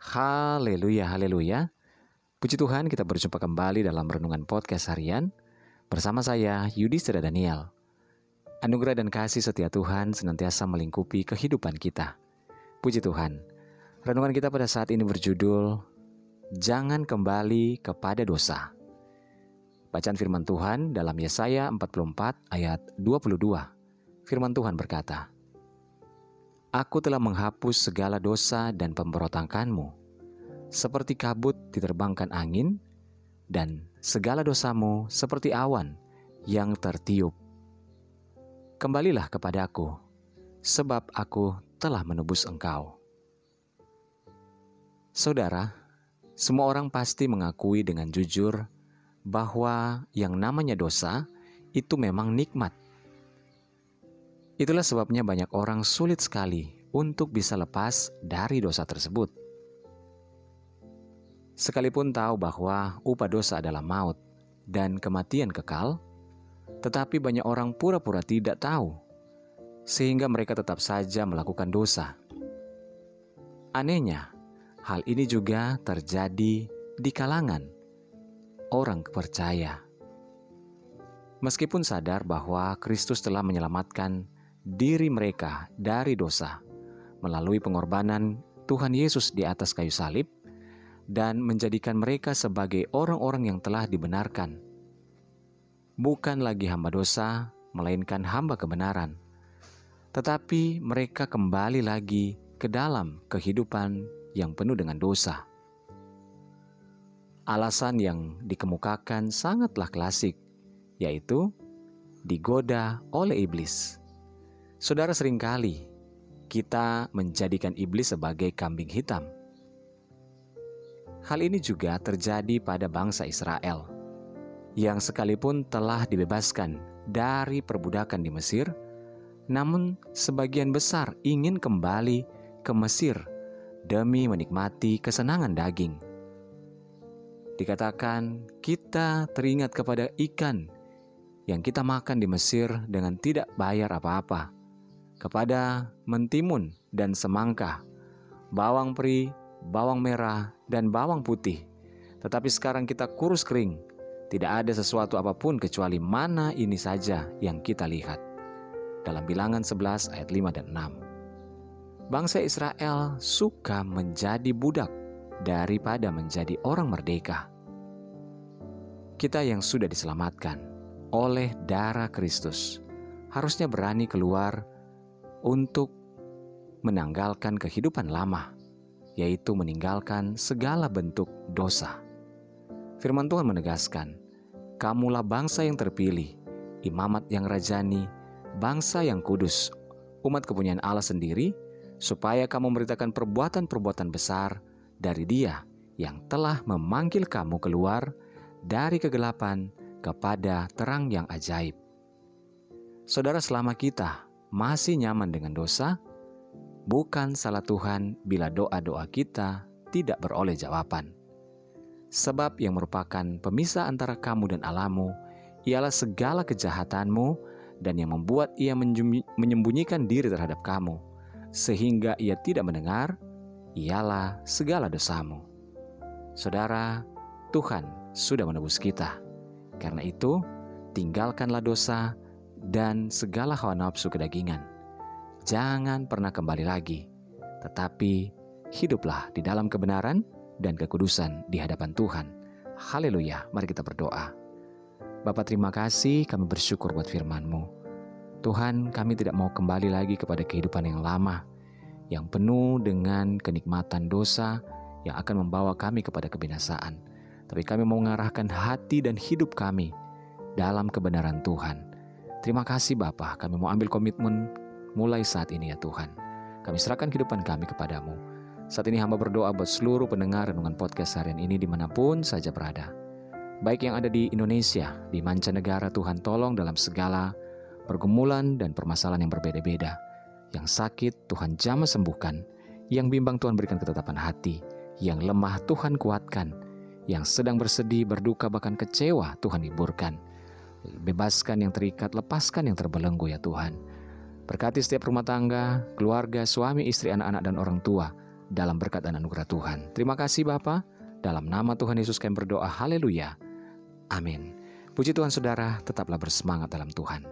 Haleluya, haleluya. Puji Tuhan kita berjumpa kembali dalam Renungan Podcast Harian bersama saya Yudhistira Daniel. Anugerah dan kasih setia Tuhan senantiasa melingkupi kehidupan kita. Puji Tuhan. Renungan kita pada saat ini berjudul Jangan kembali kepada dosa. Bacaan firman Tuhan dalam Yesaya 44 ayat 22. Firman Tuhan berkata, Aku telah menghapus segala dosa dan pemberontakanmu, seperti kabut diterbangkan angin, dan segala dosamu seperti awan yang tertiup. Kembalilah kepadaku, sebab aku telah menebus engkau. Saudara, semua orang pasti mengakui dengan jujur bahwa yang namanya dosa itu memang nikmat Itulah sebabnya banyak orang sulit sekali untuk bisa lepas dari dosa tersebut. Sekalipun tahu bahwa upah dosa adalah maut dan kematian kekal, tetapi banyak orang pura-pura tidak tahu, sehingga mereka tetap saja melakukan dosa. Anehnya, hal ini juga terjadi di kalangan orang percaya. Meskipun sadar bahwa Kristus telah menyelamatkan diri mereka dari dosa melalui pengorbanan Tuhan Yesus di atas kayu salib dan menjadikan mereka sebagai orang-orang yang telah dibenarkan. Bukan lagi hamba dosa, melainkan hamba kebenaran. Tetapi mereka kembali lagi ke dalam kehidupan yang penuh dengan dosa. Alasan yang dikemukakan sangatlah klasik, yaitu digoda oleh iblis. Saudara sering kali kita menjadikan iblis sebagai kambing hitam. Hal ini juga terjadi pada bangsa Israel yang sekalipun telah dibebaskan dari perbudakan di Mesir, namun sebagian besar ingin kembali ke Mesir demi menikmati kesenangan daging. Dikatakan kita teringat kepada ikan yang kita makan di Mesir dengan tidak bayar apa-apa kepada mentimun dan semangka, bawang peri, bawang merah, dan bawang putih. Tetapi sekarang kita kurus kering, tidak ada sesuatu apa pun kecuali mana ini saja yang kita lihat. Dalam bilangan 11 ayat 5 dan 6. Bangsa Israel suka menjadi budak daripada menjadi orang merdeka. Kita yang sudah diselamatkan oleh darah Kristus harusnya berani keluar untuk menanggalkan kehidupan lama, yaitu meninggalkan segala bentuk dosa. Firman Tuhan menegaskan, "Kamulah bangsa yang terpilih, imamat yang rajani, bangsa yang kudus, umat kepunyaan Allah sendiri, supaya kamu memberitakan perbuatan-perbuatan besar dari Dia yang telah memanggil kamu keluar dari kegelapan kepada terang yang ajaib." Saudara, selama kita masih nyaman dengan dosa, bukan salah Tuhan bila doa-doa kita tidak beroleh jawaban. Sebab yang merupakan pemisah antara kamu dan Alamu ialah segala kejahatanmu dan yang membuat ia menyembunyikan diri terhadap kamu, sehingga ia tidak mendengar, ialah segala dosamu. Saudara, Tuhan sudah menebus kita. Karena itu, tinggalkanlah dosa dan segala hawa nafsu kedagingan. Jangan pernah kembali lagi, tetapi hiduplah di dalam kebenaran dan kekudusan di hadapan Tuhan. Haleluya, mari kita berdoa. Bapak terima kasih kami bersyukur buat firman-Mu. Tuhan kami tidak mau kembali lagi kepada kehidupan yang lama, yang penuh dengan kenikmatan dosa yang akan membawa kami kepada kebinasaan. Tapi kami mau mengarahkan hati dan hidup kami dalam kebenaran Tuhan. Terima kasih Bapa, kami mau ambil komitmen mulai saat ini ya Tuhan. Kami serahkan kehidupan kami kepadamu. Saat ini hamba berdoa buat seluruh pendengar renungan podcast harian ini di mana pun saja berada. Baik yang ada di Indonesia, di mancanegara Tuhan tolong dalam segala pergumulan dan permasalahan yang berbeda-beda. Yang sakit Tuhan jamah sembuhkan, yang bimbang Tuhan berikan ketetapan hati, yang lemah Tuhan kuatkan, yang sedang bersedih, berduka, bahkan kecewa Tuhan hiburkan Bebaskan yang terikat, lepaskan yang terbelenggu ya Tuhan. Berkati setiap rumah tangga, keluarga, suami, istri, anak-anak, dan orang tua. dalam berkat dan anugerah Tuhan. Terima kasih Bapa. Dalam nama Tuhan Yesus kami berdoa. Haleluya. Amin. Puji Tuhan saudara, tetaplah bersemangat dalam Tuhan.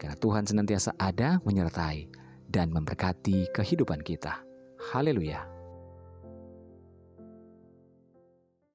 Karena Tuhan senantiasa ada menyertai dan memberkati kehidupan kita. Haleluya.